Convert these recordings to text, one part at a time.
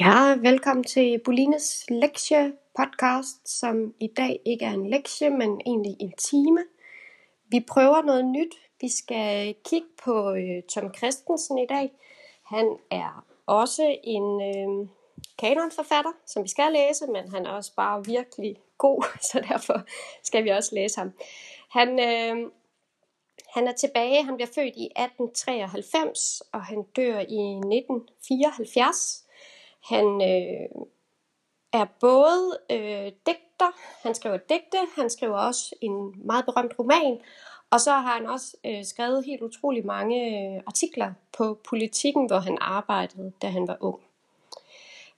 Ja, velkommen til Bolines lektie podcast, som i dag ikke er en lektie, men egentlig en time. Vi prøver noget nyt. Vi skal kigge på øh, Tom Christensen i dag. Han er også en øh, kanonforfatter, som vi skal læse, men han er også bare virkelig god, så derfor skal vi også læse ham. Han, øh, han er tilbage, han bliver født i 1893, og han dør i 1974. Han øh, er både øh, digter, han skriver digte, han skriver også en meget berømt roman, og så har han også øh, skrevet helt utrolig mange øh, artikler på politikken, hvor han arbejdede, da han var ung.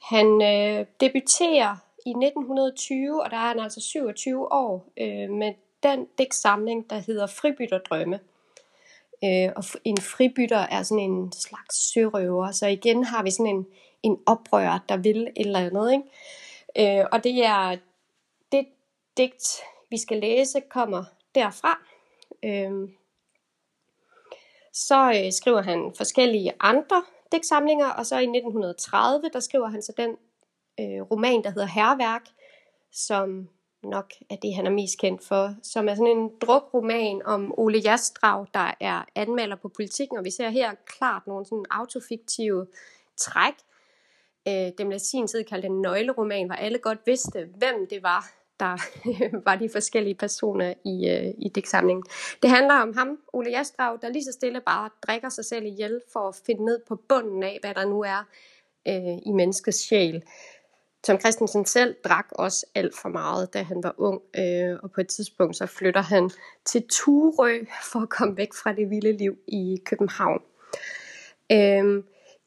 Han øh, debuterer i 1920, og der er han altså 27 år, øh, med den digtsamling, der hedder Fribytterdrømme. Øh, og en fribytter er sådan en slags sørøver, så igen har vi sådan en, en oprører, der vil et eller andet. Ikke? Øh, og det er det digt, vi skal læse, kommer derfra. Øh, så øh, skriver han forskellige andre digtsamlinger, og så i 1930, der skriver han så den øh, roman, der hedder Herværk, som nok er det, han er mest kendt for, som er sådan en drukroman om Ole Jastrag, der er anmelder på politikken, og vi ser her klart nogle sådan autofiktive træk. Øh, dem, der sin tid kaldte en nøgleroman, hvor alle godt vidste, hvem det var, der var de forskellige personer i, øh, i digtsamlingen. Det handler om ham, Ole Jastrav, der lige så stille bare drikker sig selv ihjel for at finde ned på bunden af, hvad der nu er øh, i menneskets sjæl. Tom Christensen selv drak også alt for meget, da han var ung, øh, og på et tidspunkt så flytter han til Turø for at komme væk fra det vilde liv i København. Øh,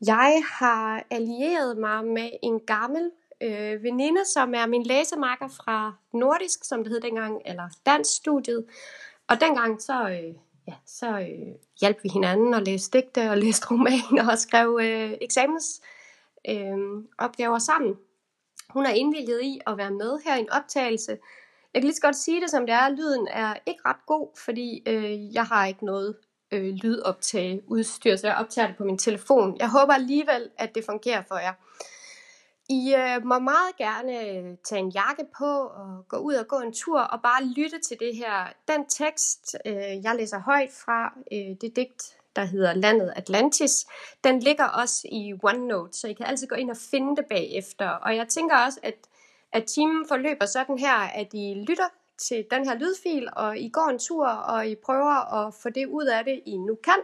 jeg har allieret mig med en gammel øh, veninde, som er min læsemarker fra Nordisk, som det hed dengang, eller Dansk Studiet. Og dengang så, øh, ja, så øh, hjalp vi hinanden og læste digte og læste romaner og skrev øh, eksamens øh, opgaver sammen. Hun er indvilget i at være med her i en optagelse. Jeg kan lige så godt sige det, som det er. Lyden er ikke ret god, fordi øh, jeg har ikke noget øh, lydoptage udstyr, så jeg optager det på min telefon. Jeg håber alligevel, at det fungerer for jer. I øh, må meget gerne øh, tage en jakke på og gå ud og gå en tur og bare lytte til det her. Den tekst, øh, jeg læser højt fra, øh, det digt, der hedder Landet Atlantis, den ligger også i OneNote, så I kan altid gå ind og finde det bagefter. Og jeg tænker også, at, at timen forløber sådan her, at I lytter til den her lydfil, og I går en tur, og I prøver at få det ud af det, I nu kan.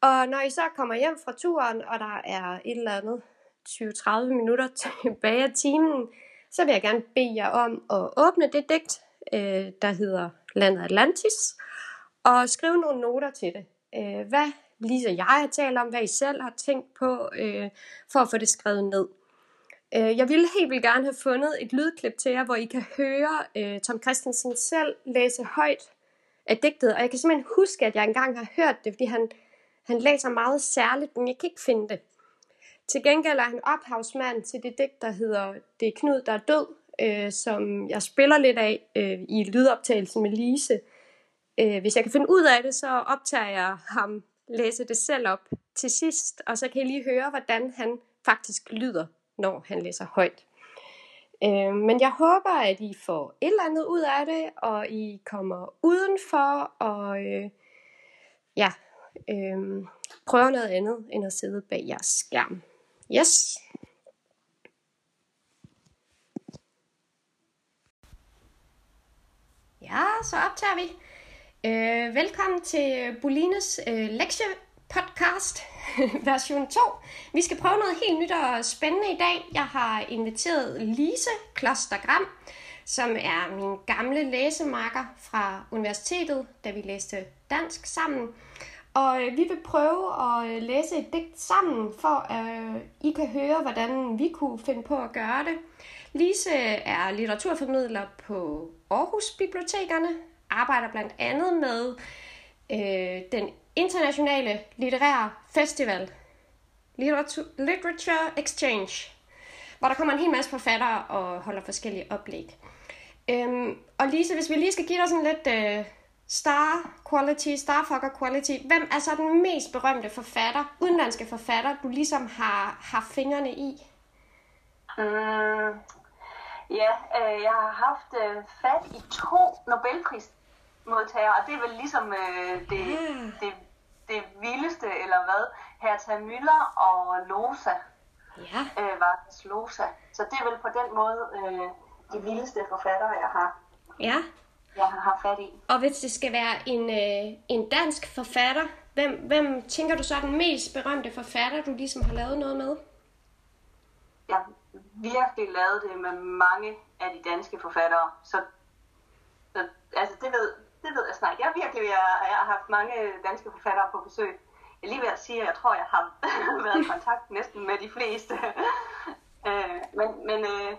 Og når I så kommer hjem fra turen, og der er et eller andet 20-30 minutter tilbage af timen, så vil jeg gerne bede jer om at åbne det digt, øh, der hedder Landet Atlantis, og skrive nogle noter til det. Øh, hvad Lise og jeg har talt om, hvad I selv har tænkt på, øh, for at få det skrevet ned. Øh, jeg ville helt vildt gerne have fundet et lydklip til jer, hvor I kan høre øh, Tom Christensen selv læse højt af digtet, og jeg kan simpelthen huske, at jeg engang har hørt det, fordi han, han læser meget særligt, men jeg kan ikke finde det. Til gengæld er han ophavsmand til det digt, der hedder Det er Knud, der er død, øh, som jeg spiller lidt af øh, i lydoptagelsen med Lise. Øh, hvis jeg kan finde ud af det, så optager jeg ham læse det selv op til sidst, og så kan I lige høre, hvordan han faktisk lyder, når han læser højt. Øh, men jeg håber, at I får et eller andet ud af det, og I kommer udenfor og øh, ja, øh, prøver noget andet end at sidde bag jeres skærm. Yes. Ja, så optager vi. Øh, velkommen til Bolines øh, lektie podcast version 2. Vi skal prøve noget helt nyt og spændende i dag. Jeg har inviteret Lise Klostergram, som er min gamle læsemarker fra universitetet, da vi læste dansk sammen. Og øh, vi vil prøve at øh, læse et digt sammen, for at øh, I kan høre, hvordan vi kunne finde på at gøre det. Lise er litteraturformidler på Aarhus Bibliotekerne, arbejder blandt andet med øh, den internationale litterære festival, Literature, Literature Exchange, hvor der kommer en hel masse forfattere og holder forskellige oplæg. Øhm, og Lise, hvis vi lige skal give dig sådan lidt... Øh, Star quality, starfucker quality. Hvem er så den mest berømte forfatter, udenlandske forfatter, du ligesom har, har fingrene i? Mm, ja, øh, jeg har haft øh, fat i to Nobelpris Nobelprismodtagere, og det er vel ligesom øh, det, Ja. det, det vildeste, eller hvad? Hertha Müller og Losa, Ja. øh, Vargas Losa. Så det er vel på den måde øh, de vildeste forfattere, jeg har, Ja. jeg har haft fat i. Og hvis det skal være en, øh, en dansk forfatter, hvem, hvem tænker du så er den mest berømte forfatter, du ligesom har lavet noget med? Jeg har virkelig lavet det med mange af de danske forfattere, så, så altså det ved, det ved jeg snart. Jeg virkelig, jeg, jeg har haft mange danske forfattere på besøg. Jeg lige ved at sige, at jeg tror, jeg har været i kontakt næsten med de fleste. øh, men, men, øh,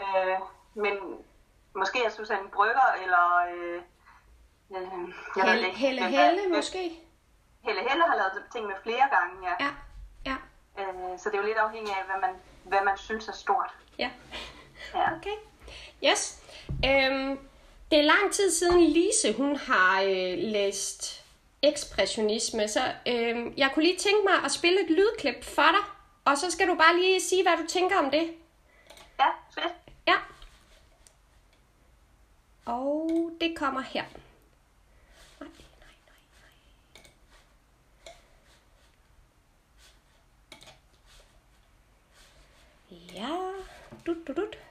øh, men måske er Susanne Brygger, eller øh, øh, jeg Helle, ikke. Helle, Helle øh, måske? Helle Helle har lavet ting med flere gange, ja. Ja. Ja. Øh, så det er jo lidt afhængigt af, hvad man, hvad man synes er stort. Ja. Ja. Okay. Yes. Øhm, det er lang tid siden Lise, hun har øh, læst ekspressionisme, så øh, jeg kunne lige tænke mig at spille et lydklip for dig, og så skal du bare lige sige, hvad du tænker om det. Ja, fedt. Ja. Og det kommer her. Nej, nej, nej, nej. Ja, dut, dut, dut.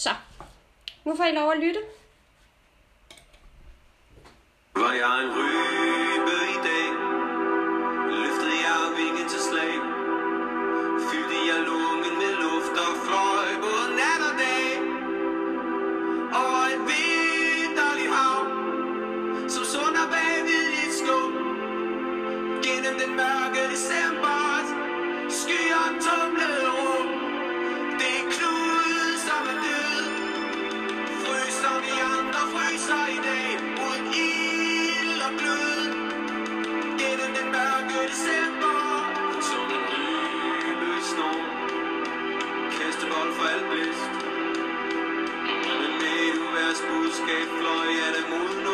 Så, nu får I lov at lytte. Var jeg en rybe uværs budskab Fløj jeg det mod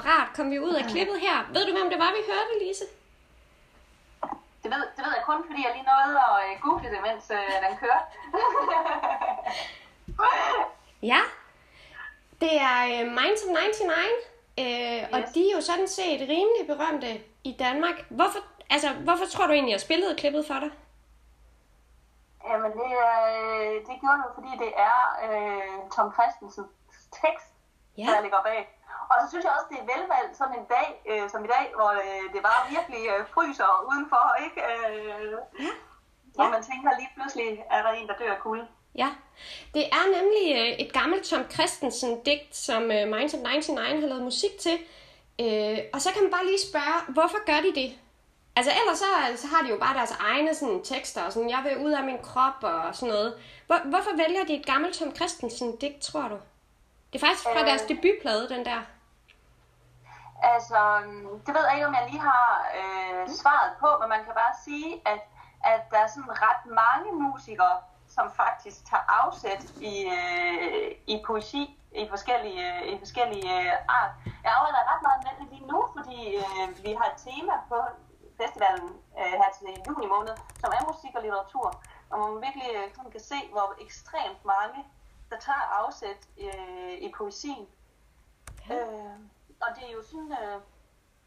og rart kom vi ud af klippet her. Ved du, hvem det var, vi hørte, Lise? Det ved, det ved jeg kun, fordi jeg lige nåede at øh, google det, mens øh, den kørte. Ja, det er øh, Minds of 99, øh, og Yes. de er jo sådan set rimelig berømte i Danmark. Hvorfor, altså, hvorfor tror du egentlig, jeg spillede klippet for dig? Jamen, det, er, øh, det gjorde det, fordi det er øh, Tom Christensens tekst, Ja. der ligger bag. Og så synes jeg også, det er velvalgt sådan en dag, øh, som i dag, hvor øh, det bare virkelig øh, fryser udenfor, ikke? Øh, Ja. Ja. man tænker lige pludselig, er der en, der dør af kulde. Ja, det er nemlig øh, et gammelt Tom Christensen-digt, som Minds of 99 har lavet musik til. Øh, og så kan man bare lige spørge, hvorfor gør de det? Altså ellers så, så har de jo bare deres egne sådan, tekster, og sådan, jeg vil ud af min krop og sådan noget. Hvor, hvorfor vælger de et gammelt Tom Christensen-digt, tror du? Det er faktisk fra Øh. deres debutplade, den der. Altså, mm, det ved jeg ikke, om jeg lige har øh, svaret på, men man kan bare sige, at, at der er sådan ret mange musikere, som faktisk tager afsæt i, øh, i poesi i forskellige, øh, i forskellige øh, art. Jeg arbejder ret meget med det lige nu, fordi øh, vi har et tema på festivalen øh, her til juni måned, som er musik og litteratur, og man virkelig øh, kan se, hvor ekstremt mange, der tager afsæt øh, i poesien. Ja. Øh, og det er jo sådan øh,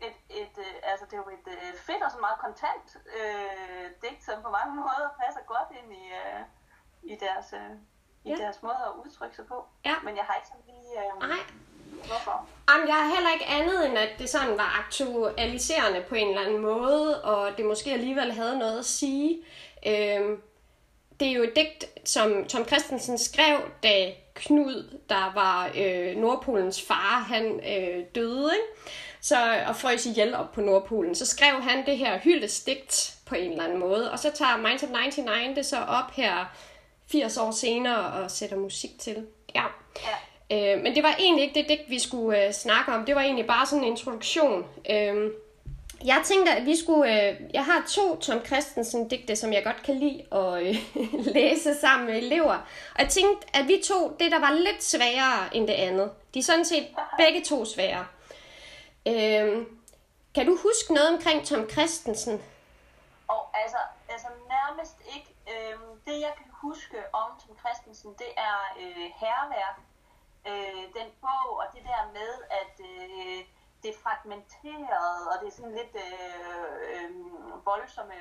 et, et, øh, altså det er jo et øh, fedt og så meget kontant øh, digt, som på mange måder passer godt ind i, øh, i, deres, øh, i Ja. deres måde at udtrykke sig på. Ja. Men jeg har ikke sådan lige, øh, Nej. hvorfor. Jamen, jeg har heller ikke andet, end at det sådan var aktualiserende på en eller anden måde, og det måske alligevel havde noget at sige. Øhm, det er jo et digt, som Tom Christensen skrev, da Knud, der var øh, Nordpolens far, han øh, døde, ikke? Så, og frøs ihjel op på Nordpolen. Så skrev han det her hyldestigt på en eller anden måde, og så tager Minds of 99 det så op her 80 år senere og sætter musik til. Ja. ja. Øh, men det var egentlig ikke det digt, vi skulle øh, snakke om. Det var egentlig bare sådan en introduktion. Øh, jeg tænker, at vi skulle... Øh, jeg har to Tom Christensen digte, som jeg godt kan lide at øh, læse sammen med elever. Og jeg tænkte, at vi to, det der var lidt sværere end det andet. De er sådan set begge to svære. Øh, kan du huske noget omkring Tom Christensen? Og altså, altså nærmest ikke. Øh, det jeg kan huske om Tom Christensen, det er øh, herværk. Øh, den bog og det der med, at... Øh, det er fragmenteret, og det er sådan lidt øh, øh, voldsomme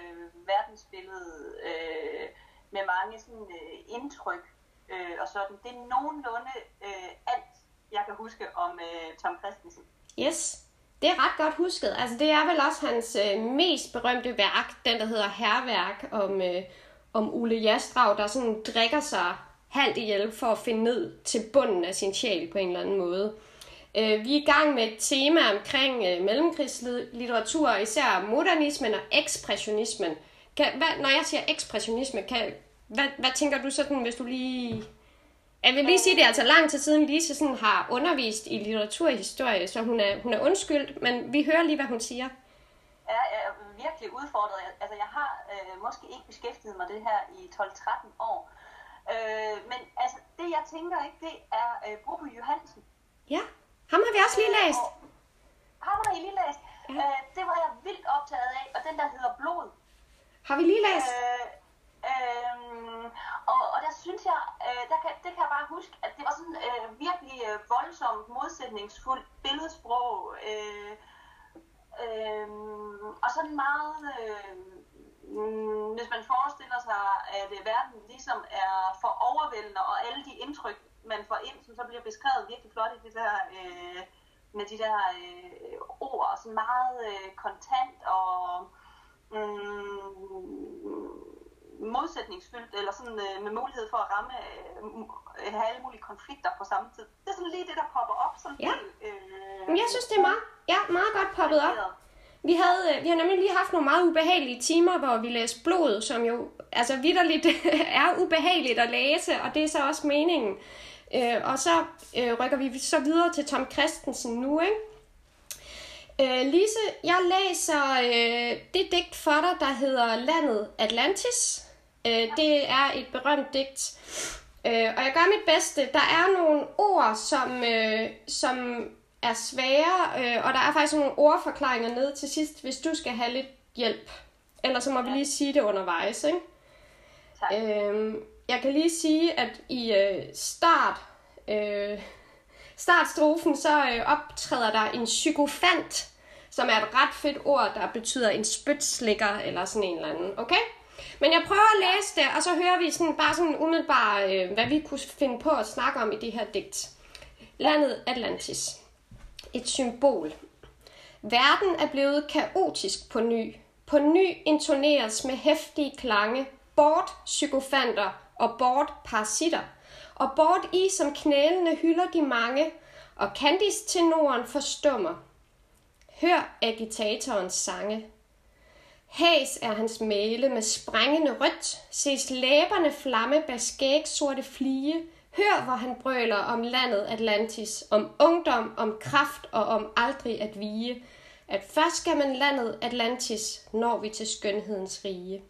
verdensbillede øh, med mange sådan, øh, indtryk øh, og sådan. Det er nogenlunde øh, alt, jeg kan huske om øh, Tom Christensen. Yes, det er ret godt husket. Altså, det er vel også hans øh, mest berømte værk, den der hedder Herværk, om, øh, om Ole Jastrav, der sådan drikker sig halvt ihjel for at finde ned til bunden af sin sjæl på en eller anden måde. Øh, vi er i gang med et tema omkring øh, mellemkrigslitteratur, især modernismen og ekspressionismen. Kan, hvad, når jeg siger ekspressionisme, kan, hvad, hvad tænker du sådan, hvis du lige... Jeg vil lige sige, det er altså lang tid siden Lise sådan har undervist i litteraturhistorie, så hun er, hun er undskyldt, men vi hører lige, hvad hun siger. Ja, jeg er virkelig udfordret. Altså, jeg har øh, måske ikke beskæftiget mig det her i 12-13 år. Øh, men altså, det jeg tænker ikke, det er øh, Broby Johansen. Ja. Ham har vi også lige læst. Ham har I lige læst. Ja. Øh, det var jeg vildt optaget af, og den der hedder Blod. Har vi lige læst? Øh, øh, og, og der synes jeg, øh, der kan, det kan jeg bare huske, at det var sådan øh, virkelig øh, voldsomt modsætningsfuldt billedsprog. Øh, øh, og sådan meget... Øh, hvis man forestiller sig, at verden ligesom er for overvældende, og alle de indtryk, man får ind, som så bliver beskrevet virkelig flot i det der, øh, med de der øh, ord, sådan meget øh, kontant og mm, modsætningsfyldt, eller sådan øh, med mulighed for at ramme, øh, have alle mulige konflikter på samme tid. Det er sådan lige det, der popper op. Sådan ja. Helt, øh, jeg synes, det er meget, ja, meget godt poppet op. Vi, havde, øh, vi har nemlig lige haft nogle meget ubehagelige timer, hvor vi læste blod, som jo altså vidderligt er ubehageligt at læse, og det er så også meningen. Øh, og så øh, rykker vi så videre til Tom Christensen nu, ikke? Øh, Lise, jeg læser øh, det digt for dig, der hedder Landet Atlantis. Øh, det er et berømt digt. Øh, og jeg gør mit bedste. Der er nogle ord, som, øh, som er svære, øh, og der er faktisk nogle ordforklaringer nede til sidst, hvis du skal have lidt hjælp. Ellers så må ja. vi lige sige det undervejs, ikke? Tak. Øh, jeg kan lige sige, at i øh, start, øh, startstrofen, så øh, optræder der en psykofant, som er et ret fedt ord, der betyder en spytslikker, eller sådan en eller anden, okay? Men jeg prøver at læse det, og så hører vi sådan, bare sådan umiddelbart, øh, hvad vi kunne finde på at snakke om i det her digt. Landet Atlantis. Et symbol. Verden er blevet kaotisk på ny. På ny intoneres med hæftige klange bort psykofanter og bort parasitter, og bort i som knælende hylder de mange, og Candice til forstummer. Hør agitatorens sange. Hæs er hans male med sprængende rødt, ses læberne flamme bag skæg sorte flige. Hør, hvor han brøler om landet Atlantis, om ungdom, om kraft og om aldrig at vige. At først skal man landet Atlantis, når vi til skønhedens rige.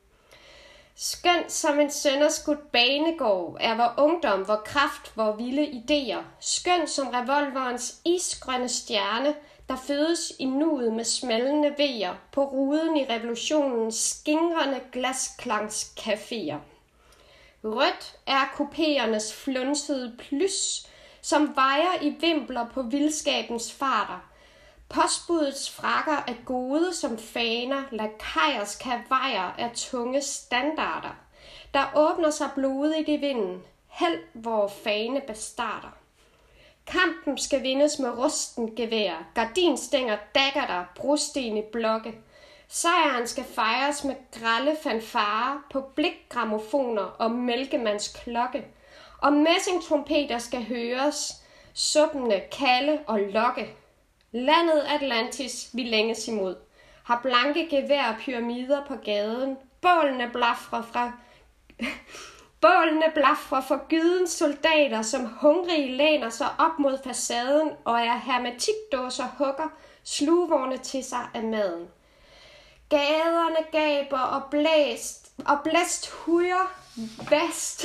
Skønt som en sønderskudt banegård er vor ungdom, vor kraft, vor vilde idéer. Skønt som revolverens isgrønne stjerne, der fødes i nuet med smældende vejer på ruden i revolutionens skingrende glasklangscaféer. Rødt er kupéernes flunsede plys, som vejer i vimpler på vildskabens farter – Postbudets frakker er gode som faner, lakajers kavajer er tunge standarder. Der åbner sig blodigt i vinden, held hvor fane bestarter. Kampen skal vindes med rusten gevær, gardinstænger dækker der, brosten i blokke. Sejren skal fejres med gralle fanfare på blikgrammofoner og mælkemands klokke. Og messingtrompeter skal høres, suppende kalde og lokke. Landet Atlantis, vi længes imod, har blanke gevær og pyramider på gaden. Bålene blafrer fra Bålene blafrer for gydens soldater, som hungrige læner sig op mod facaden og er hermetikdåser hugger slugvogne til sig af maden. Gaderne gaber og blæst, og blæst hujer vest,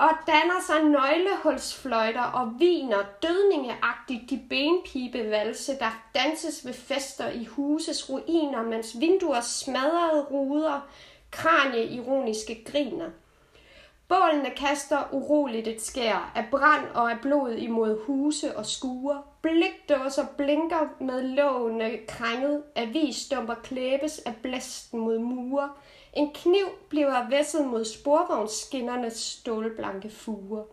og danner sig nøglehulsfløjter og viner dødningeagtigt de benpibevalse, der danses ved fester i huses ruiner, mens vinduer smadrede ruder, kranje ironiske griner. Bålene kaster uroligt et skær af brand og af blod imod huse og skuer. Blikdåser blinker med lågene krænget. Avisstumper klæbes af blæsten mod mure. En kniv bliver væsset mod sporvognsskinnernes stålblanke fuger.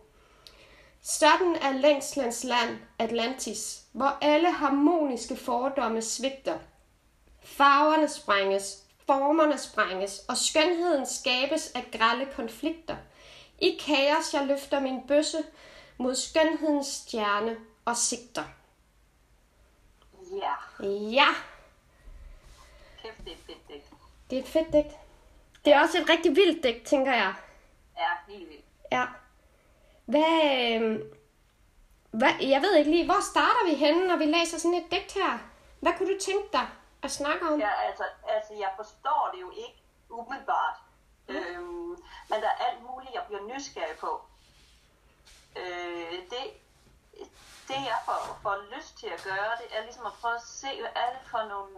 Sådan er længslens land, Atlantis, hvor alle harmoniske fordomme svigter. Farverne sprænges, formerne sprænges, og skønheden skabes af grælde konflikter – i kaos jeg løfter min bøsse mod skønhedens stjerne og sigter. Ja, Ja, kæft, det er et fedt digt. det er et fedt digt. Det er også et rigtig vildt digt, tænker jeg. Ja, helt vildt. Ja. Hvad, øh, hvad, jeg ved ikke lige, hvor starter vi henne, når vi læser sådan et digt her? Hvad kunne du tænke dig at snakke om? Ja, altså, altså, jeg forstår det jo ikke umiddelbart. Mm. Øhm, men der er alt muligt, jeg bliver nysgerrig på. Øh, det, det jeg får, får lyst til at gøre, det er ligesom at prøve at se, hvad er det for nogle...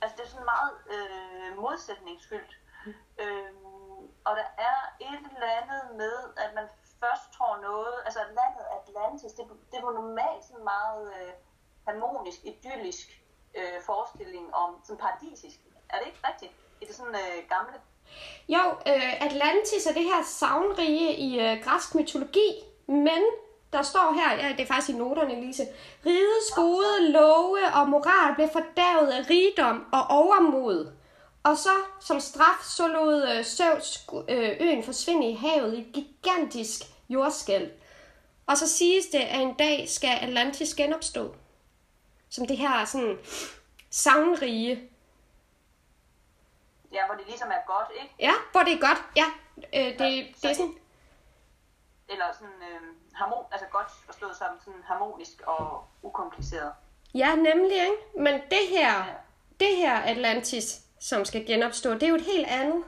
Altså det er sådan meget øh, modsætningsfyldt. Øhm, og der er et eller andet med, at man først tror noget... Altså landet Atlantis, det, det var normalt sådan meget øh, harmonisk, idyllisk øh, forestilling om sådan paradisisk. Er det ikke rigtigt? I det sådan øh, gamle Jo, øh, Atlantis er det her savnrige i øh, græsk mytologi, men der står her, ja, det er faktisk i noterne, Lise, rigets gode love og moral blev fordærvet af rigdom og overmod. Og så som straf, så lod øh, Zeus øh, øen forsvinde i havet i et gigantisk jordskæld. Og så siges det, at en dag skal Atlantis genopstå. Som det her sådan savnrige Ja, hvor det ligesom er godt, ikke? Ja, hvor det er godt. Ja, øh, det, det er sådan... Eller sådan øh, harmon, altså godt forstået som sådan harmonisk og ukompliceret. Ja, nemlig, ikke? Men det her, Ja. det her Atlantis, som skal genopstå, det er jo et helt andet.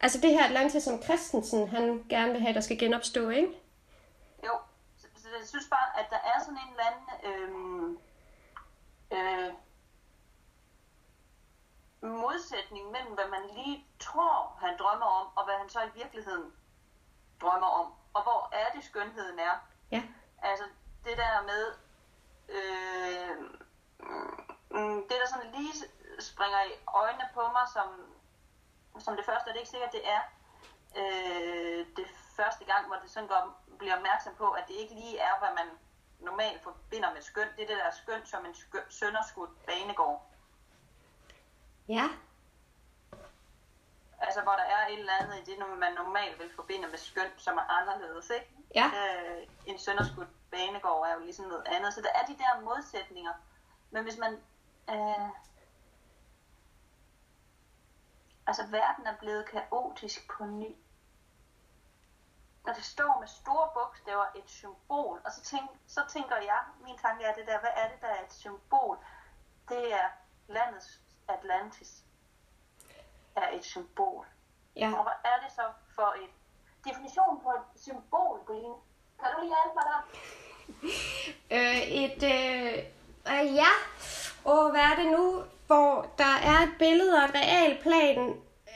Altså det her Atlantis, som Christensen, han gerne vil have, der skal genopstå, ikke? Jo, så, så jeg synes bare, at der er sådan en eller anden øh, øh, modsætning mellem, hvad man lige tror, han drømmer om, og hvad han så i virkeligheden drømmer om. Og hvor er det, skønheden er. Ja. Altså, det der med, øh, mm, det der sådan lige springer i øjnene på mig, som, som det første, er det ikke sikkert, det er øh, det første gang, hvor det sådan går, bliver opmærksom på, at det ikke lige er, hvad man normalt forbinder med skøn. Det er det der skøn som en skøn, sønderskudt banegård. Ja. Altså, hvor der er et eller andet i det, man normalt vil forbinde med skøn, som er anderledes, ikke? Ja. Øh, en sønderskudt banegård er jo ligesom noget andet. Så der er de der modsætninger. Men hvis man... Øh, altså, verden er blevet kaotisk på ny. Når det står med store bogstaver et symbol, og så, tænk, så tænker jeg, min tanke er det der, hvad er det, der er et symbol? Det er landets Atlantis er et symbol. Ja. Og hvad er det så for et definition på et symbol, Gulline? Kan du lige hjælpe mig der? Øh, et, øh, øh, ja, og hvad er det nu, hvor der er et billede og et realplan,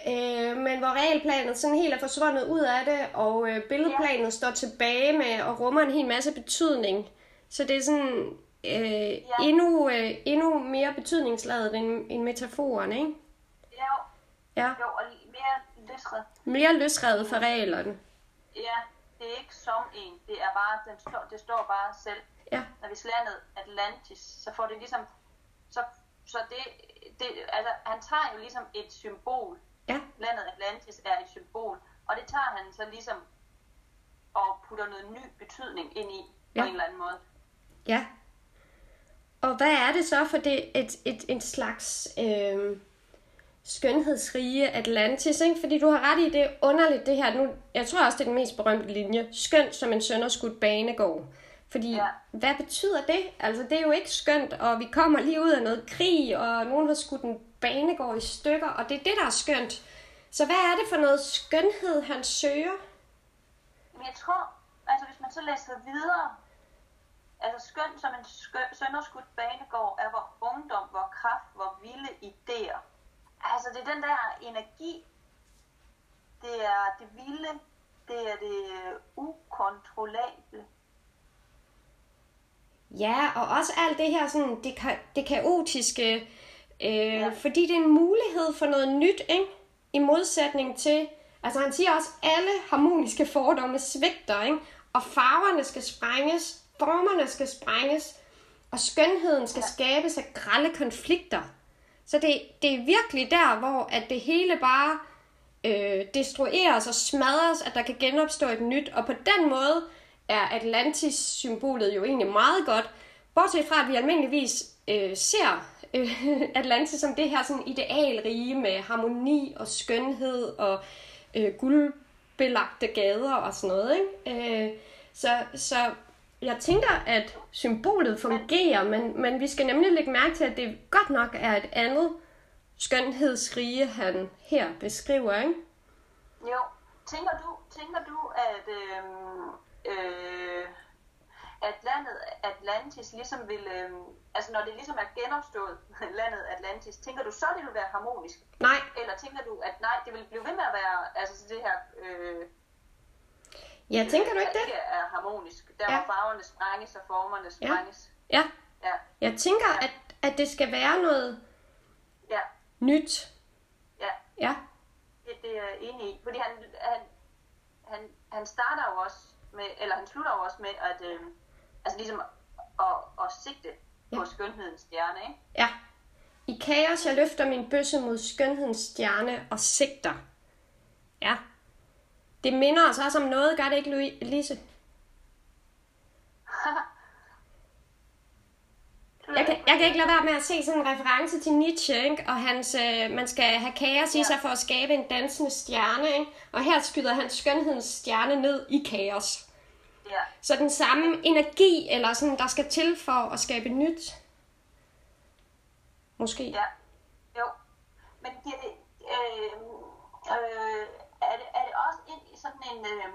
øh, men hvor realplanet sådan helt er forsvundet ud af det, og øh, billedplanet ja. står tilbage med og rummer en hel masse betydning. Så det er sådan øh, ja. endnu, øh, endnu mere betydningsladet end, end metaforen, ikke? Jo, Ja, jo, og mere løsred. mere løsrevet fra reglerne. Ja, det er ikke som en. Det er bare, den står, det står bare selv. Ja, Når vi slår ned Atlantis, så får det ligesom, så det, det, altså, han tager jo ligesom et symbol. Ja. Landet Atlantis er et symbol, og det tager han så ligesom og putter noget ny betydning ind i Ja. på en eller anden måde. Ja. Og hvad er det så for det et, et, en slags øh, skønhedsrige Atlantis? Ikke? Fordi du har ret i, det er underligt det her. Nu, jeg tror også, det er den mest berømte linje. Skønt som en sønderskudt banegård. Fordi, ja. Hvad betyder det? Altså, det er jo ikke skønt, og vi kommer lige ud af noget krig, og nogen har skudt en banegård i stykker, og det er det, der er skønt. Så hvad er det for noget skønhed, han søger? Men jeg tror, altså hvis man så læser videre, altså skøn som en skøn, sønderskudt banegård er hvor ungdom, hvor kraft, hvor vilde idéer. Altså det er den der energi, det er det vilde, det er det ukontrollable. Ja, og også alt det her sådan, det, ka- det kaotiske, øh, ja. Fordi det er en mulighed for noget nyt, ikke? I modsætning til, altså han siger også, alle harmoniske fordomme svigter, ikke? Og farverne skal sprænges, formerne skal sprænges, og skønheden skal ja. skabes af grælde konflikter. Så det, det er virkelig der, hvor at det hele bare øh, destrueres og smadres, at der kan genopstå et nyt. Og på den måde er Atlantis-symbolet jo egentlig meget godt. Bortset fra, at vi almindeligvis øh, ser øh, Atlantis som det her sådan idealrige med harmoni og skønhed og øh, guldbelagte gader og sådan noget. Ikke? Øh, så, så jeg tænker, at symbolet fungerer, men, men vi skal nemlig lægge mærke til, at det godt nok er et andet skønhedsrige, han her beskriver. Ikke? Jo, tænker du, tænker du at, øh, øh, at landet Atlantis ligesom vil, øhm, altså når det ligesom er genopstået, landet Atlantis, tænker du så, det vil være harmonisk? Nej, Eller tænker du, at nej, det vil blive ved med at være, altså det her, øh, ja, tænker du ikke det? ikke er harmonisk, der Ja. hvor farverne sprænges og formerne sprænges. Ja, Ja, jeg tænker, at, at det skal være noget ja, nyt. ja, Ja, det, det er jeg enig i. Fordi han, han, han, han starter jo også med, eller han slutter jo også med, at øh, altså ligesom at, at sigte på skønhedens stjerne, ikke? ja. I kaos, jeg løfter min bøsse mod skønhedens stjerne og sigter. Ja. Det minder os også om noget, gør det ikke, Louise? Lise? Jeg kan, jeg kan ikke lade være med at se sådan en reference til Nietzsche, ikke? og hans, øh, man skal have kaos i Ja. sig for at skabe en dansende stjerne, ikke? og her skyder han skønhedens stjerne ned i kaos. Ja, Så den samme energi, eller sådan, der skal til for at skabe nyt. Måske. ja, jo. Men det, øh, øh, er, det, er det også en, sådan en, øh,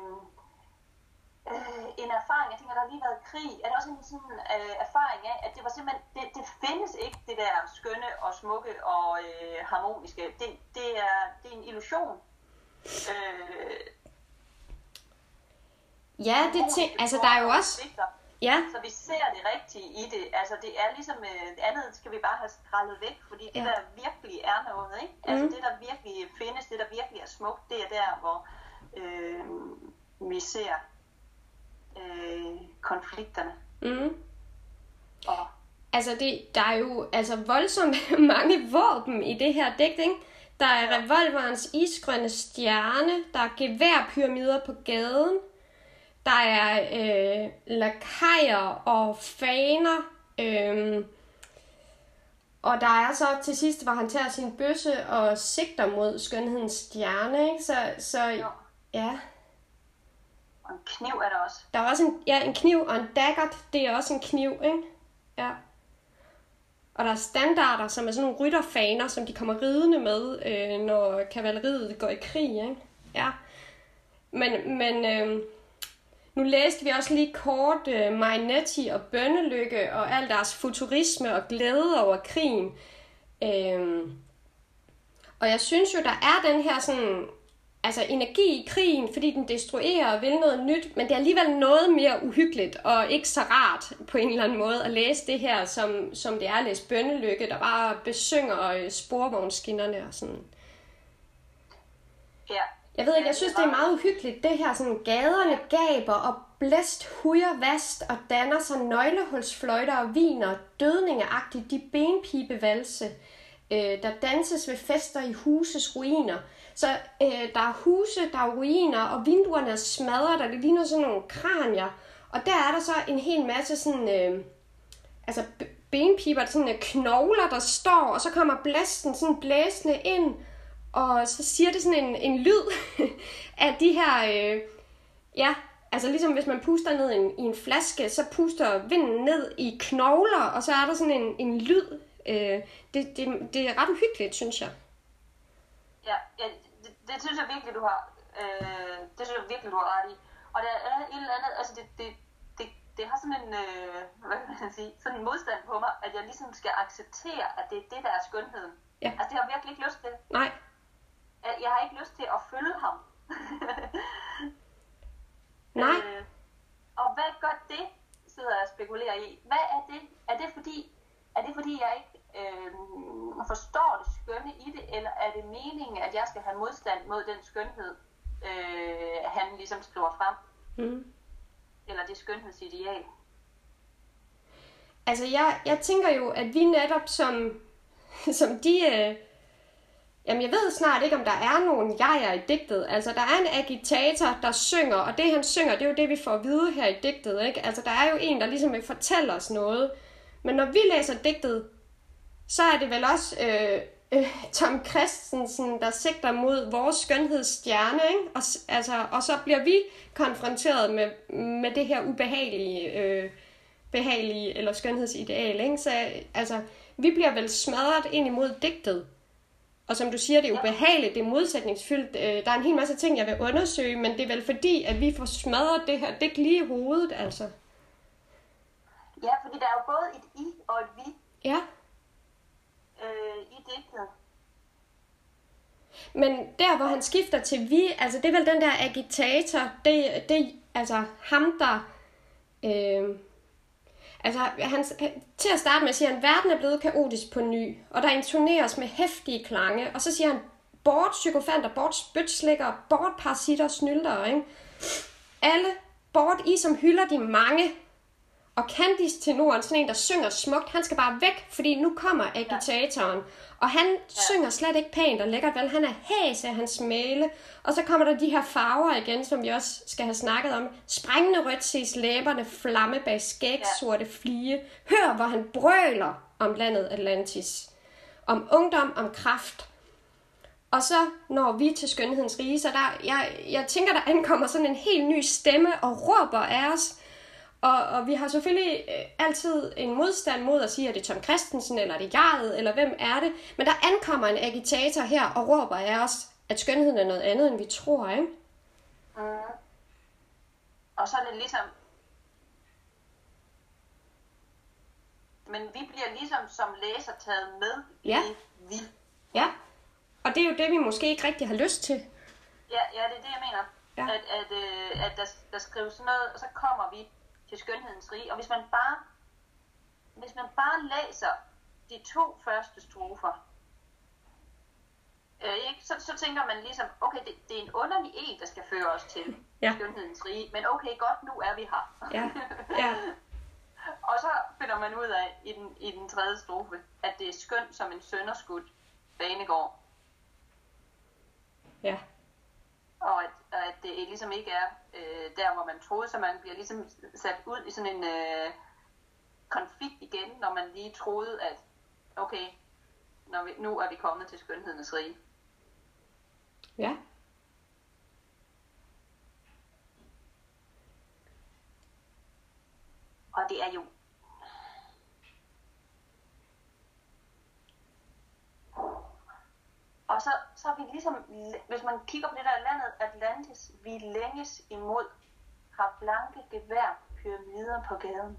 øh, en erfaring, jeg tænker, der har lige været krig, er det også en sådan øh, erfaring af, at det var simpelthen, det, det findes ikke, det der skønne og smukke og øh, harmoniske. Det, det, er, det er en illusion. Øh, Ja, det tænk, altså der er jo også... Ja, Så vi ser det rigtige i det. Altså det er ligesom, øh, det andet skal vi bare have skrællet væk, fordi det Ja. der virkelig er noget, ikke? Altså Mhm. det der virkelig findes, det der virkelig er smukt, det er der, hvor øh, vi ser øh, konflikterne. mm. Og altså det, der er jo altså voldsomt mange våben i det her digt, ikke? Der er revolverens isgrønne stjerne, der er geværpyramider på gaden, der er øh, lakajer og faner, øh, og der er så til sidst, hvor han tager sin bøsse og sigter mod skønhedens stjerne, ikke? Så, så jo, ja, og en kniv er der også. der er også en, ja, en kniv og en daggert, det er også en kniv, ikke? Ja. Og der er standarder, som er sådan nogle rytterfaner, som de kommer ridende med, øh, når kavaleriet går i krig, ikke? Ja. Men, men øh, nu læste vi også lige kort uh, Marinetti og Bønnelykke og al deres futurisme og glæde over krigen. Øh, og jeg synes jo, der er den her sådan, altså energi i krigen, fordi den destruerer og vil noget nyt, men det er alligevel noget mere uhyggeligt og ikke så rart på en eller anden måde at læse det her, som, som det er at læse Bønnelykke, der bare besynger øh, sporvognsskinnerne og sådan. Ja, jeg ved ikke, jeg synes, det er meget uhyggeligt, det her sådan gaderne gaber og blæst hujer vast og danner sig nøglehulsfløjter og viner dødningeagtigt de benpibevalse, øh, der danses ved fester i huses ruiner. Så øh, der er huse, der er ruiner, og vinduerne er smadret, og det ligner sådan nogle kranier. Og der er der så en hel masse sådan, øh, altså benpiber, sådan øh, knogler, der står, og så kommer blæsten sådan blæsende ind, og så siger det sådan en, en lyd af de her, øh, ja, altså ligesom hvis man puster ned i en, i en flaske, så puster vinden ned i knogler, og så er der sådan en, en lyd. Øh, det, det, det er ret uhyggeligt, synes jeg. Ja, ja det, det synes jeg virkelig, du har. Øh, det synes jeg virkelig, du har ret i. Og der er et eller andet, altså det, det, det, det har sådan en, øh, hvad kan man sige, sådan en modstand på mig, at jeg ligesom skal acceptere, at det er det, der er skønheden. Ja. Altså det har jeg virkelig ikke lyst til. Nej, Jeg har ikke lyst til at følge ham. nej. Øh, og hvad gør det, sidder jeg og spekulerer i. Hvad er det? Er det fordi, er det fordi jeg ikke øh, forstår det skønne i det, eller er det meningen, at jeg skal have modstand mod den skønhed, øh, han ligesom skriver frem? Mm. Eller det skønhedsideal? Altså, jeg, jeg tænker jo, at vi netop som, som de... Øh, jamen, jeg ved snart ikke, om der er nogen jeger i digtet. Altså, der er en agitator, der synger, og det, han synger, det er jo det, vi får at vide her i digtet, ikke? Altså, der er jo en, der ligesom vil fortælle os noget. Men når vi læser digtet, så er det vel også øh, øh, Tom Christensen, der sigter mod vores skønhedsstjerne, ikke? Og, altså, og så bliver vi konfronteret med, med det her ubehagelige... Øh, behagelige eller skønhedsideal, ikke? Så altså, vi bliver vel smadret ind imod digtet. Og som du siger, det er ubehageligt, det er modsætningsfyldt. Øh, der er en hel masse ting, jeg vil undersøge, men det er vel fordi, at vi får smadret det her digt lige i hovedet, altså. Ja, fordi der er jo både et i og et vi Ja, øh, i digtet. men der, hvor han skifter til vi, altså det er vel den der agitator, det, det altså ham, der... Øh, altså, han, til at starte med siger han, verden er blevet kaotisk på ny, og der intoneres med hæftige klange, og så siger han, bort psykofanter, bort spytslikker, bort parasitter, snylder, ikke? Alle, bort I, som hylder de mange, og Candice til Norden, sådan en, der synger smukt, han skal bare væk, fordi nu kommer agitatoren. Og han ja. synger slet ikke pænt og lækkert, vel? Han er hæs af hans male. Og så kommer der de her farver igen, som vi også skal have snakket om. Sprængende rødt ses læberne flamme bag skæg, Ja. sorte flie. Hør, hvor han brøler om landet Atlantis. Om ungdom, om kraft. Og så når vi til skønhedens rige, så der, jeg, jeg tænker, der ankommer sådan en helt ny stemme og råber af os. Og, og vi har selvfølgelig øh, altid en modstand mod at sige, at det er Tom Christensen, eller er det Jarlet, eller hvem er det. Men der ankommer en agitator her og råber af os, at skønheden er noget andet, end vi tror, ikke? Mm. Og så er det ligesom... Men vi bliver ligesom som læser taget med Ja. i vi. Ja. Og det er jo det, vi måske ikke rigtig har lyst til. Ja, ja, det er det, jeg mener. Ja. At, at, øh, at der, der skrives sådan noget, og så kommer vi til skønhedens rige. Og hvis man bare, hvis man bare læser de to første strofer, øh, ikke, så, så tænker man ligesom, okay, det, det er en underlig en, der skal føre os til Ja. skønhedens rige. Men okay, godt, nu er vi her. Ja, ja. Og så finder man ud af i den, i den tredje strofe, at det er skønt som en sønderskudt banegård. Ja. Det ligesom ikke er øh, der, hvor man troede, så man bliver ligesom sat ud i sådan en øh, konflikt igen, når man lige troede, at okay, når vi, nu er vi kommet til skønhedens rige. Ja. Og det er jo... Og så, så er vi ligesom, hvis man kigger på det der landet Atlantis, vi længes imod, har blanke gevær pyramider på gaden.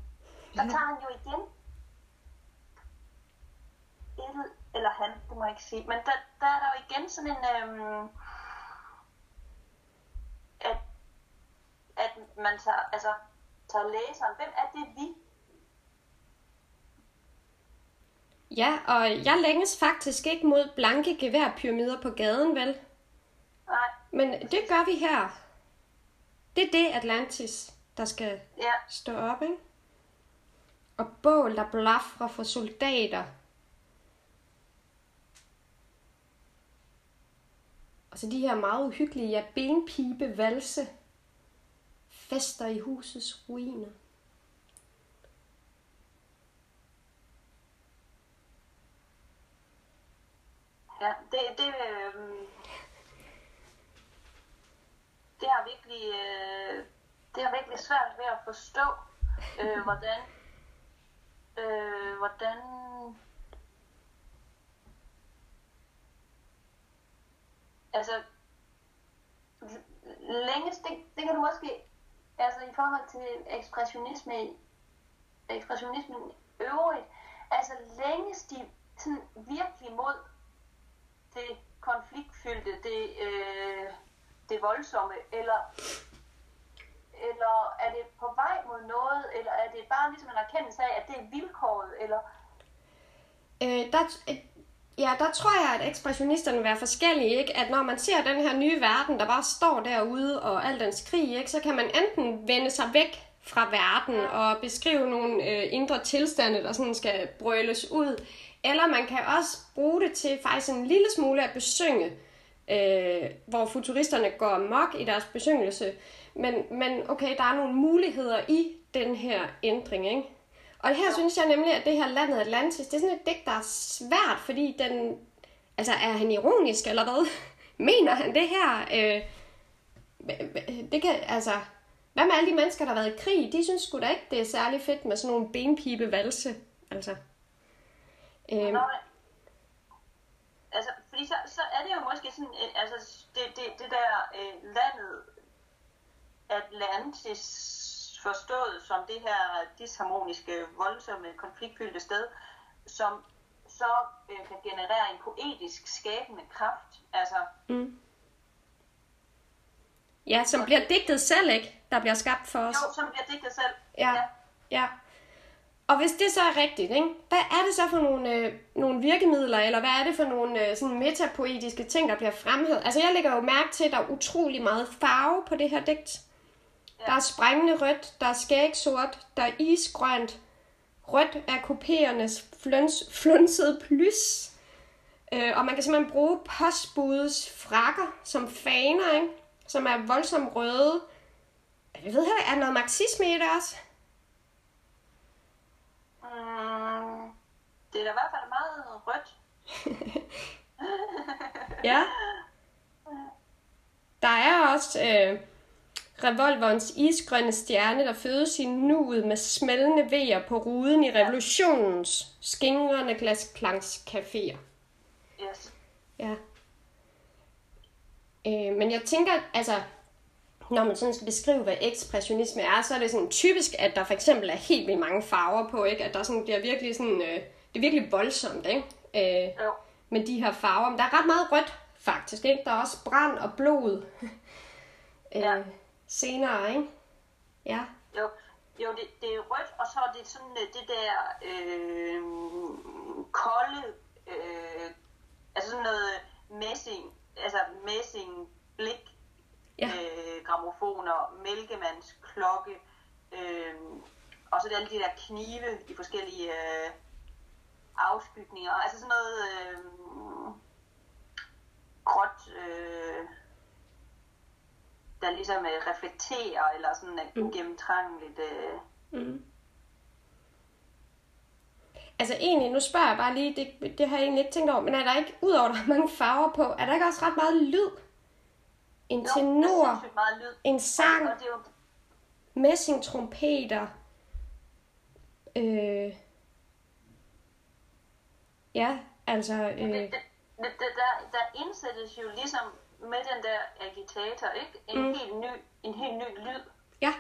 Så tager han jo igen et, eller han, det må jeg ikke sige, men der, der er der jo igen sådan en, øhm, at, at man tager, altså, tager læseren, hvem er det vi? Ja, og jeg længes faktisk ikke mod blanke geværpyramider på gaden, vel? Nej, Men det gør vi her. Det er det Atlantis, der skal Ja, stå op, ikke? Og bål, der blafrer for soldater. Og så de her meget uhyggelige, ja, benpibe valse. Fester i husets ruiner. Ja. Det, det, øhm, øh, det har virkelig, øh, det har virkelig svært ved at forstå, øh, hvordan, øh, hvordan altså længest, det, det kan du måske, altså i forhold til ekspressionisme, ekspressionismen øvrigt, altså længes de sådan virkelig mod det konfliktfyldte, det, øh, det voldsomme, eller, eller er det på vej mod noget, eller er det bare ligesom en erkendelse af, at det er vilkåret, eller Øh, der, øh, ja, der tror jeg, at ekspressionisterne vil være forskellige, ikke? At når man ser den her nye verden, der bare står derude, og al dens krig, ikke? Så kan man enten vende sig væk fra verden og beskrive nogle øh, indre tilstande, der sådan skal brøles ud. Eller man kan også bruge det til faktisk en lille smule at besynge, øh, hvor futuristerne går amok i deres besyngelse. Men, men okay, der er nogle muligheder i den her ændring, ikke? Og her synes jeg nemlig, at det her landet Atlantis, det er sådan et digt, der er svært, fordi den... Altså, er han ironisk eller hvad? Mener han det her? Øh, det kan, altså... Hvad med alle de mennesker, der har været i krig? De synes sgu da ikke, det er særlig fedt med sådan nogle benpibe valse. Altså. Øh, Nej. Altså, fordi så, så er det jo måske sådan, øh, altså det, det, det der øh, landet Atlantis forstået som det her disharmoniske, voldsomme, konfliktfyldte sted, som så øh, kan generere en poetisk skabende kraft. Altså, mm. Ja, som bliver digtet selv, ikke? Der bliver skabt for os. jo, som bliver digtet selv. Ja, ja. Og hvis det så er rigtigt, ikke? hvad er det så for nogle, øh, nogle virkemidler, eller hvad er det for nogle øh, sådan metapoetiske ting, der bliver fremhævet? Altså jeg lægger jo mærke til, at der er utrolig meget farve på det her digt. Ja. Der er sprængende rødt, der er skægsort, der er isgrønt. Rødt er kopiernes fluns, flunsede plys. Øh, og man kan simpelthen bruge postbudets frakker som faner, ikke? som er voldsomt røde. Jeg ved heller, er der noget marxisme i det også? Mm, det er da i hvert fald meget rødt. Ja. Der er også øh, revolverens isgrønne stjerne, der fødes i nuet med smældende vejer på ruden i revolutionens skingrende glasklangscaféer. Yes. Ja. Øh, men jeg tænker, altså, når man sådan skal beskrive, hvad ekspressionisme er, så er det sådan typisk, at der for eksempel er helt vildt mange farver på, ikke? At der sådan bliver virkelig sådan, øh, det er virkelig voldsomt, ikke? Øh, Jo. med de her farver. Men der er ret meget rødt, faktisk, ikke? Der er også brand og blod øh, Ja. senere, ikke? Ja. Jo, jo det, det er rødt, og så er det sådan øh, det der øh, kolde, øh, altså sådan noget messing, altså messing blik, Ja. øh, gramofoner, mælkemands klokke, øh, og så alle de der knive i forskellige øh, afskygninger, altså sådan noget øh, gråt, øh, der ligesom øh, reflekterer, eller sådan er Mm. ugennemtrængeligt. Øh, Mm. Altså egentlig, nu spørger jeg bare lige, det, det har jeg egentlig ikke tænkt over, men er der ikke, udover der er mange farver på, er der ikke også ret meget lyd? En jo, tenor, lyd. en sang, Og det jo, messingtrompeter, øh, ja, altså, det, øh, det, det, det, der, der indsættes jo ligesom med den der agitator, ikke? En, Mm. helt, ny, en helt ny lyd, ja,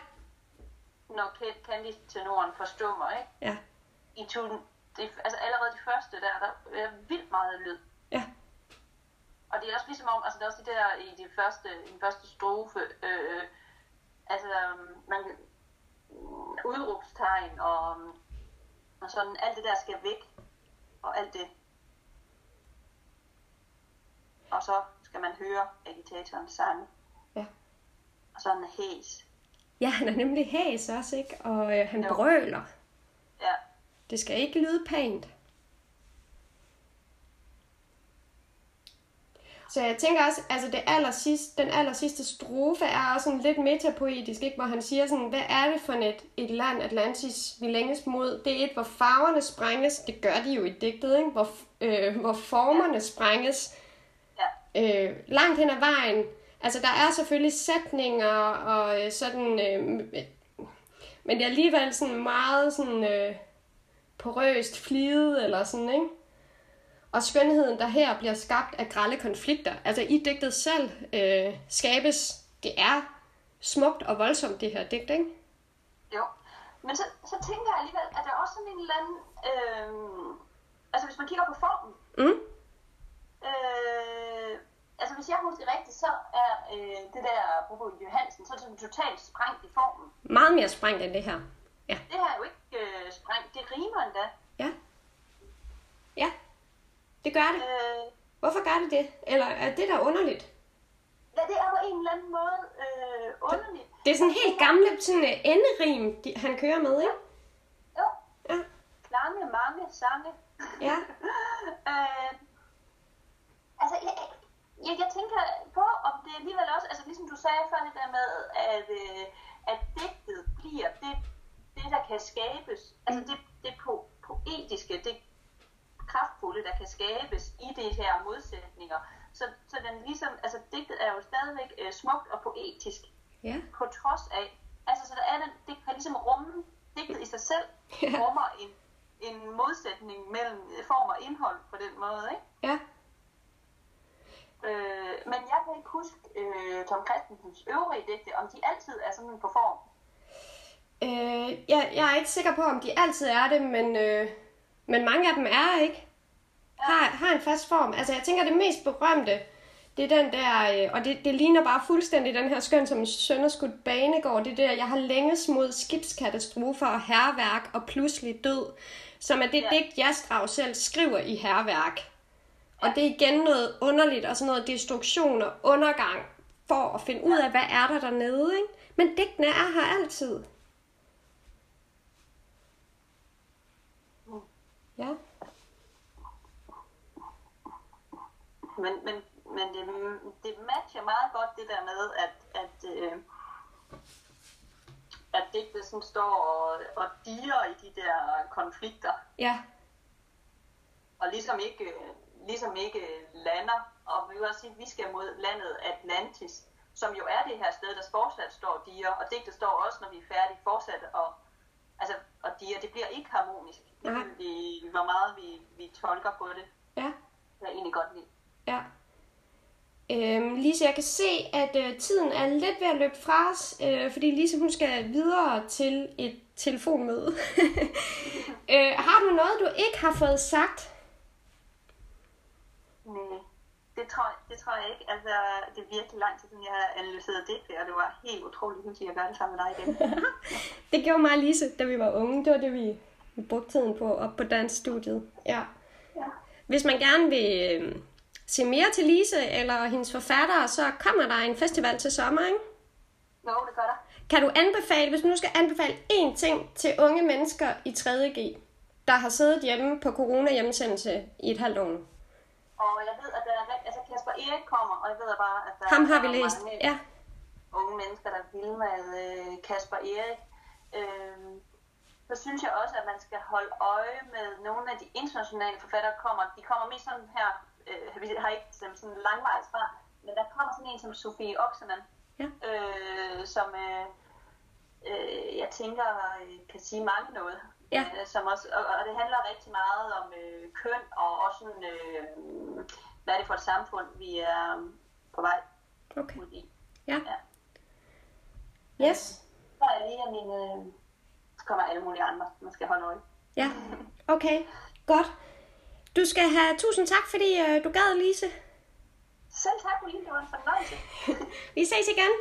når Candice-tenoren forstummer, ikke? ja, I tuden, det, altså allerede de første der, der er vildt meget lyd. ja, Og det er også ligesom om, altså der er også det der i de første, i den første strofe, øh, altså man, udråbstegn og, og sådan, alt det der skal væk, og alt det. Og så skal man høre agitatorens sang. Og så er han hæs. Ja, han er nemlig hæs også, ikke? Og øh, han Jo. brøler. Ja. Det skal ikke lyde pænt. Så jeg tænker også, altså det aller sidste, den aller sidste strofe er også sådan lidt metapoetisk, ikke? hvor han siger sådan, hvad er det for et, et land, Atlantis vi længes mod? Det er et, hvor farverne sprænges, det gør de jo i digtet, ikke? Hvor, øh, hvor formerne sprænges Ja. øh, langt hen ad vejen. Altså der er selvfølgelig sætninger og øh, sådan, øh, men det er alligevel sådan meget sådan øh, porøst flidet eller sådan, ikke? Og skønheden, der her bliver skabt af grælde konflikter. Altså i digtet selv øh, skabes, det er smukt og voldsomt, det her digt, ikke? Jo. Men så, så tænker jeg alligevel, at der er også sådan en eller anden... Øh, altså hvis man kigger på formen, Mm. Øh, altså hvis jeg husker rigtigt, så er øh, det der Bobo Johansen, så er det totalt sprængt i formen. Meget mere sprængt end det her. Ja. Det her er jo ikke øh, sprængt, det rimer endda. Ja. Ja. Det gør det. Øh, Hvorfor gør det det? Eller er det der underligt? ja, det er på en eller anden måde øh, underligt. Det er sådan helt gamle sådan, uh, enderim, de, han kører med, ikke? Jo, Ja. klange, mange sange. Ja. øh, altså, jeg, jeg, jeg tænker på, om det alligevel også, altså ligesom du sagde før det der med, at, øh, at digtet bliver det, det, der kan skabes, altså det, det po- poetiske, det kraftfulde, der kan skabes i de her modsætninger. Så, så den ligesom, altså digtet er jo stadigvæk øh, poetisk, Ja. på trods af, altså så der er den, det kan ligesom rumme, digtet i sig selv Ja. rummer en, en modsætning mellem øh, form og indhold på den måde, ikke? Ja. Øh, men jeg kan ikke huske øh, Tom Christensens øvrige digte, om de altid er sådan på form. Øh, jeg, jeg er ikke sikker på, om de altid er det, men, øh, men mange af dem er ikke. Har, har en fast form. Altså, jeg tænker, det mest berømte, det er den der, øh, og det, det ligner bare fuldstændig den her skøn som en sønderskudt banegård. Det er der, jeg har længes mod skibskatastrofer og herværk og pludselig død, som er det Ja. digt, Jastrav selv skriver i herværk. Og det er igen noget underligt og sådan noget destruktion og undergang for at finde ud af, hvad er der dernede, ikke? Men digtene er her altid. Ja. Men, men, men det, det matcher meget godt det der med, at, at, øh, at digtet sådan står og, og diger i de der konflikter, Ja. og ligesom ikke, øh, ligesom ikke lander. Og vi vil også sige, at vi skal mod landet Atlantis, som jo er det her sted, der fortsat står diger, og digtet står også, når vi er færdige, fortsat og, altså, og diger. Det bliver ikke harmonisk, Nej. i hvor meget vi, vi tolker på det. Ja. Det er jeg egentlig godt lide. Ja. Øhm, Lise, jeg kan se, at øh, tiden er lidt ved at løbe fra os, øh, fordi Lise hun skal videre til et telefonmøde. øh, har du noget, du ikke har fået sagt? Nej, det tror, jeg- det tror jeg ikke. Altså, det er virkelig lang tid siden, jeg har analyseret det, og det var helt utroligt hyggeligt at gøre det sammen med dig igen. Det gjorde mig og Lise, da vi var unge. Det var det, vi, vi brugte tiden på op på dansstudiet. Ja. Ja. Hvis man gerne vil øh, se mere til Lise eller hendes forfattere, så kommer der en festival til sommer, ikke? Jo, det gør der. Kan du anbefale, hvis du nu skal anbefale én ting til unge mennesker i 3.G, der har siddet hjemme på corona-hjemmesendelse i et halvt år? Og jeg ved, at der er, altså Kasper Erik kommer, og jeg ved bare, at der Ham har vi læst. mange Ja. unge mennesker, der vil med øh, Kasper Erik. Øh, så synes jeg også, at man skal holde øje med nogle af de internationale forfattere, kommer. De kommer mest sådan her, øh, vi har ikke sådan, sådan langvejs fra, men der kommer sådan en som Sofie Oksanen, Ja. øh, som øh, øh, jeg tænker øh, kan sige mange noget. Ja. Øh, som også, og, og det handler rigtig meget om øh, køn og også sådan, øh, hvad er det for et samfund, vi er på vej Okay. ud i. Ja. Ja. Yes. Så er jeg lige af mine... Så kommer alle mulige andre, man skal holde øje. Ja. Okay. Godt. Du skal have tusind tak, fordi øh, du gad, Lise. Selv tak, Pauline. Det var en fornøjelse. Vi ses igen.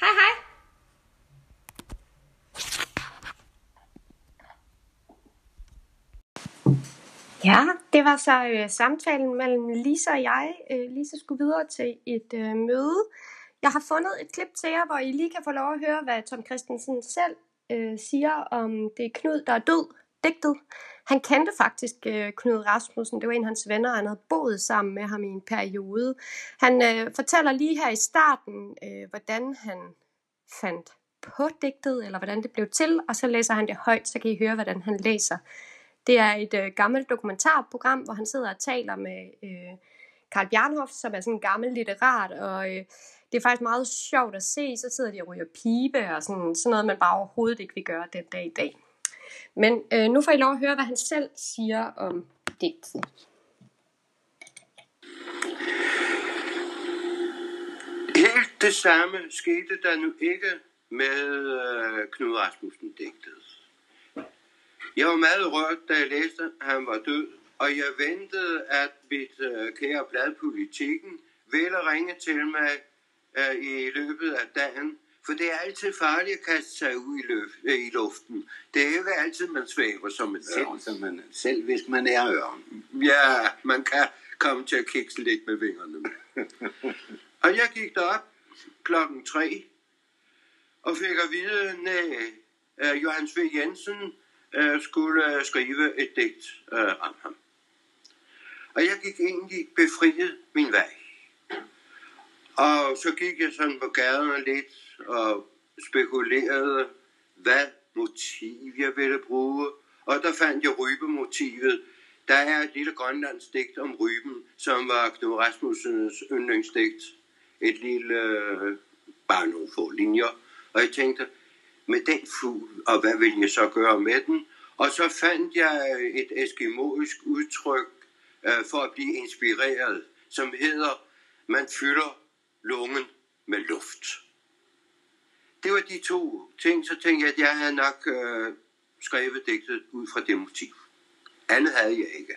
Hej hej. Ja, det var så øh, samtalen mellem Lisa og jeg. Øh, Lisa skulle videre til et øh, møde Jeg har fundet et klip til jer, hvor I lige kan få lov at høre, hvad Tom Christensen selv øh, siger om det er Knud, der er død, digtet. Han kendte faktisk øh, Knud Rasmussen, det var en af hans venner, han havde boet sammen med ham i en periode. Han øh, fortæller lige her i starten, øh, hvordan han fandt på digtet, eller hvordan det blev til, og så læser han det højt, så kan I høre, hvordan han læser. Det er et øh, gammelt dokumentarprogram, hvor han sidder og taler med øh, Karl Bjarnhoff, som er sådan en gammel litterat, og øh, det er faktisk meget sjovt at se, så sidder de og ryger pibe, og sådan, sådan noget, man bare overhovedet ikke vil gøre den dag i dag. Men øh, nu får I lov at høre, hvad han selv siger om digtet. Helt det samme skete der nu ikke med øh, Knud Rasmussen digtet. Jeg var meget rørt, da jeg læste, at han var død, og jeg ventede, at mit øh, kære blad Politikken ville ringe til mig øh, i løbet af dagen, for det er altid farligt at kaste sig ud i, løf, øh, i luften. Det er ikke altid, man svæver som en ørn. Selv, man, selv hvis man er ørn. Ja, man kan komme til at kikse lidt med vingerne. og jeg gik derop klokken tre, og fik at vide, at uh, Johannes V. Jensen uh, skulle skrive et digt uh, om ham. Og jeg gik egentlig befriet min vej. Og så gik jeg sådan på gaderne lidt og spekulerede, hvad motiv jeg ville bruge. Og der fandt jeg rybemotivet. Der er et lille grønlandsk digt om ryben, som var Knud Rasmussens yndlingsdigt. Et lille, bare nogle få linjer. Og jeg tænkte, med den fugl, og hvad vil jeg så gøre med den? Og så fandt jeg et eskimoisk udtryk øh, for at blive inspireret, som hedder, man fylder lungen med luft. Det var de to ting, så tænkte jeg, at jeg havde nok øh, skrevet digtet ud fra det motiv. Andet havde jeg ikke.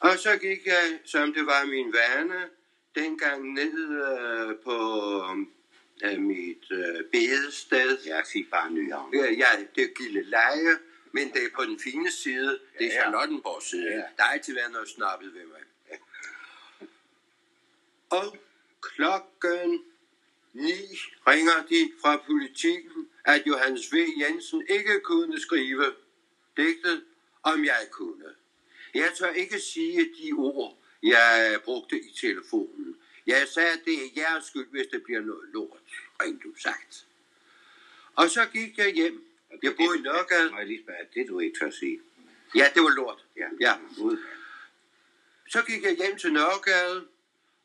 Og så gik jeg, som det var min vane, dengang ned øh, på øh, mit øh, bedested. Jeg siger bare Nyhavn. Ja, ja, det er Gille Leje, men det er på den fine side. Det er Ja, ja. Charlottenborg side. Ja. Der har altid været noget snappet ved mig. Og klokken 9 ringer de fra politikken, at Johannes V. Jensen ikke kunne skrive digtet, om jeg kunne. Jeg tør ikke sige de ord, jeg brugte i telefonen. Jeg sagde, at det er jeres skyld, hvis det bliver noget lort, rent du sagt. Og så gik jeg hjem. Jeg boede i Nørregade. Må jeg lige spørge, det du ikke tør sige? Ja, det var lort. Ja. ja. Så gik jeg hjem til Nørregade,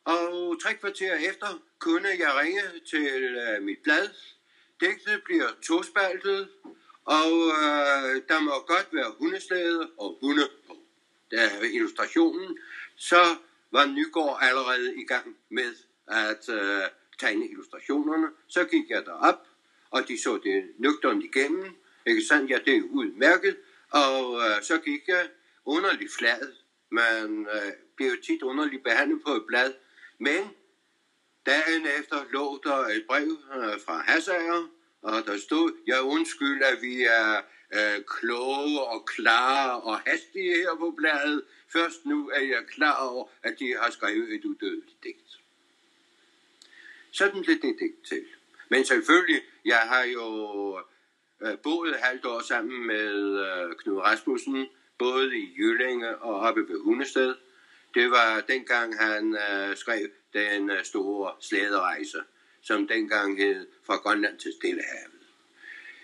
og tre kvarter efter kunne jeg ringe til øh, mit blad. Digtet bliver tospaltet, og øh, der må godt være hundeslæde og hunde på. Der er illustrationen. Så var Nygaard allerede i gang med at øh, tegne illustrationerne. Så gik jeg derop, og de så det nøgternt igennem. Ikke sandt? Ja, det er udmærket. Og øh, så gik jeg underligt flad. Man øh, bliver jo tit underligt behandlet på et blad. Men dagen efter lå der et brev øh, fra Hassager, og der stod, jeg undskyld, at vi er øh, kloge og klare og hastige her på bladet. Først nu er jeg klar over, at de har skrevet et udødeligt digt. Sådan blev det digt til. Men selvfølgelig, jeg har jo øh, boet et halvt år sammen med øh, Knud Rasmussen, både i Jyllinge og oppe ved Hundested. Det var dengang, han øh, skrev den øh, store slæderejse, som dengang hed Fra Grønland til Stillehavet.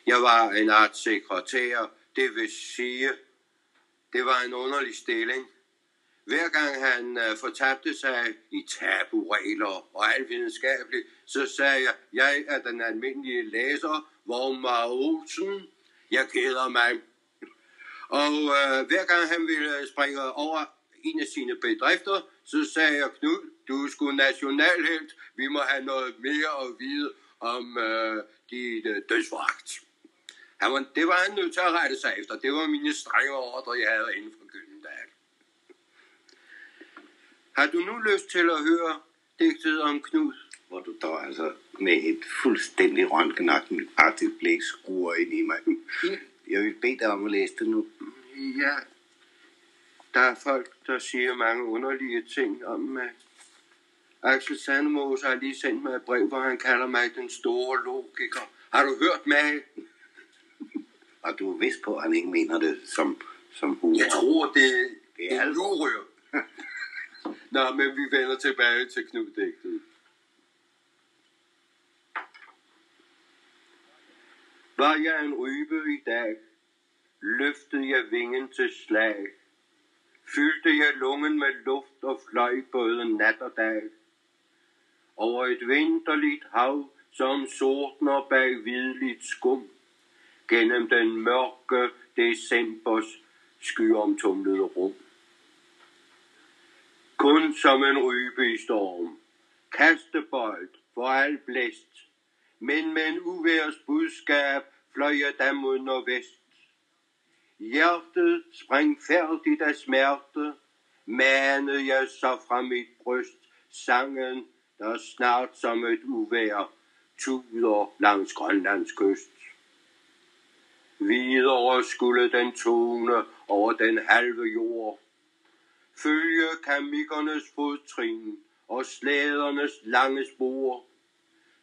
Jeg var en art sekretær, det vil sige, det var en underlig stilling. Hver gang han øh, fortabte sig i taburegler og alt videnskabeligt, så sagde jeg, jeg er den almindelige læser, Vormar Olsen. Jeg keder mig. Og øh, hver gang han ville springe over en af sine bedrifter, så sagde jeg, Knud, du er sgu nationalhelt. Vi må have noget mere at vide om øh, dit øh, dødsforagt. Han var, det var han nødt til at rette sig efter. Det var mine strenge ordre, jeg havde inden for Gyldendal. Har du nu lyst til at høre digtet om Knud? Hvor du dog altså med et fuldstændig røntgenagtigt blik skruer ind i mig. Jeg vil bede dig om at læse det nu. Ja, der er folk, der siger mange underlige ting om mig. Axel Sandemose har lige sendt mig et brev, hvor han kalder mig den store logiker. Har du hørt mig? Og du er vist på, at han ikke mener det som, som humor. Jeg tror, det, Det er er alvor. lurør. Nå, men vi vender tilbage til Knud-digtet. Var jeg en rybe i dag, løftede jeg vingen til slag. Fyldte jeg lungen med luft og fløj både nat og dag. Over et vinterligt hav, som sortner bag hvidligt skum. Gennem den mørke decembers skyomtumlede rum. Kun som en rybe i storm. Kastebold for al blæst. Men med en uværs budskab fløj jeg da mod nordvest. Hjertet sprang færdigt af smerte, manede jeg så fra mit bryst sangen, der snart som et uvær tuder langs Grønlands kyst. Videre skulle den tone over den halve jord, følge kamikernes fodtrin og slædernes lange spor,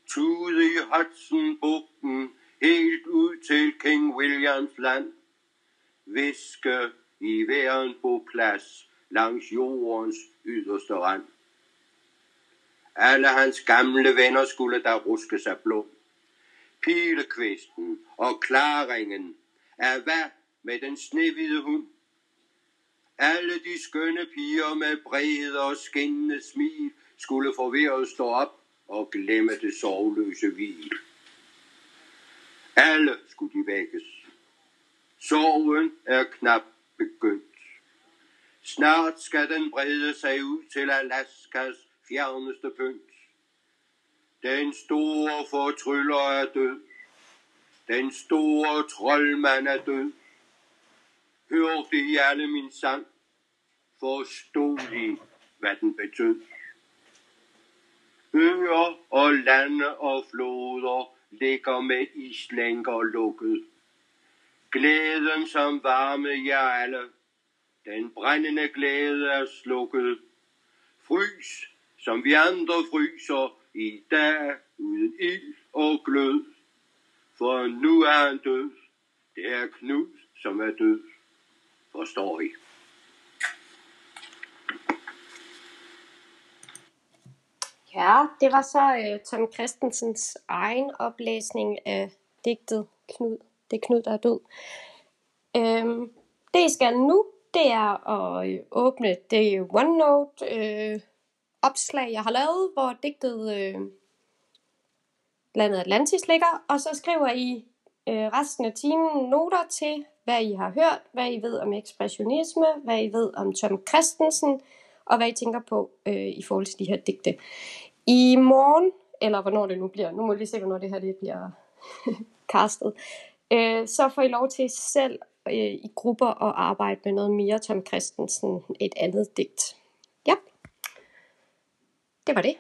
tude i Hudson-bugten helt ud til King Williams land, viske i væren på plads langs jordens yderste rand. Alle hans gamle venner skulle der ruske sig blå. Pilekvisten og klaringen er hvad med den snehvide hund? Alle de skønne piger med brede og skinnende smil skulle forvirret stå op og glemme det sovløse hvil. Alle skulle de vækkes. Sorgen er knap begyndt. Snart skal den brede sig ud til Alaskas fjerneste pynt. Den store fortryller er død. Den store troldmand er død. Hørte I alle min sang? Forstod I, hvad den betød? Øer og lande og floder ligger med islænker lukket. Glæden, som varme jer alle, den brændende glæde er slukket. Frys, som vi andre fryser i dag uden ild og glød. For nu er han død. Det er Knud, som er død. Forstår I? Ja, det var så øh, Tom Christensens egen oplæsning af digtet Knud. Det er Knud, der er død. Øhm, det I skal nu, det er at øh, åbne det OneNote øh, opslag, jeg har lavet, hvor digtet øh, Landet Atlantis ligger, og så skriver I øh, resten af timen noter til, hvad I har hørt, hvad I ved om ekspressionisme, hvad I ved om Tom Christensen, og hvad I tænker på øh, i forhold til de her digte. I morgen, eller hvornår det nu bliver, nu må vi lige se, hvornår det her det bliver castet, øh, så får I lov til selv øh, i grupper at arbejde med noget mere Tom Christensen, et andet digt. Ja, det var det.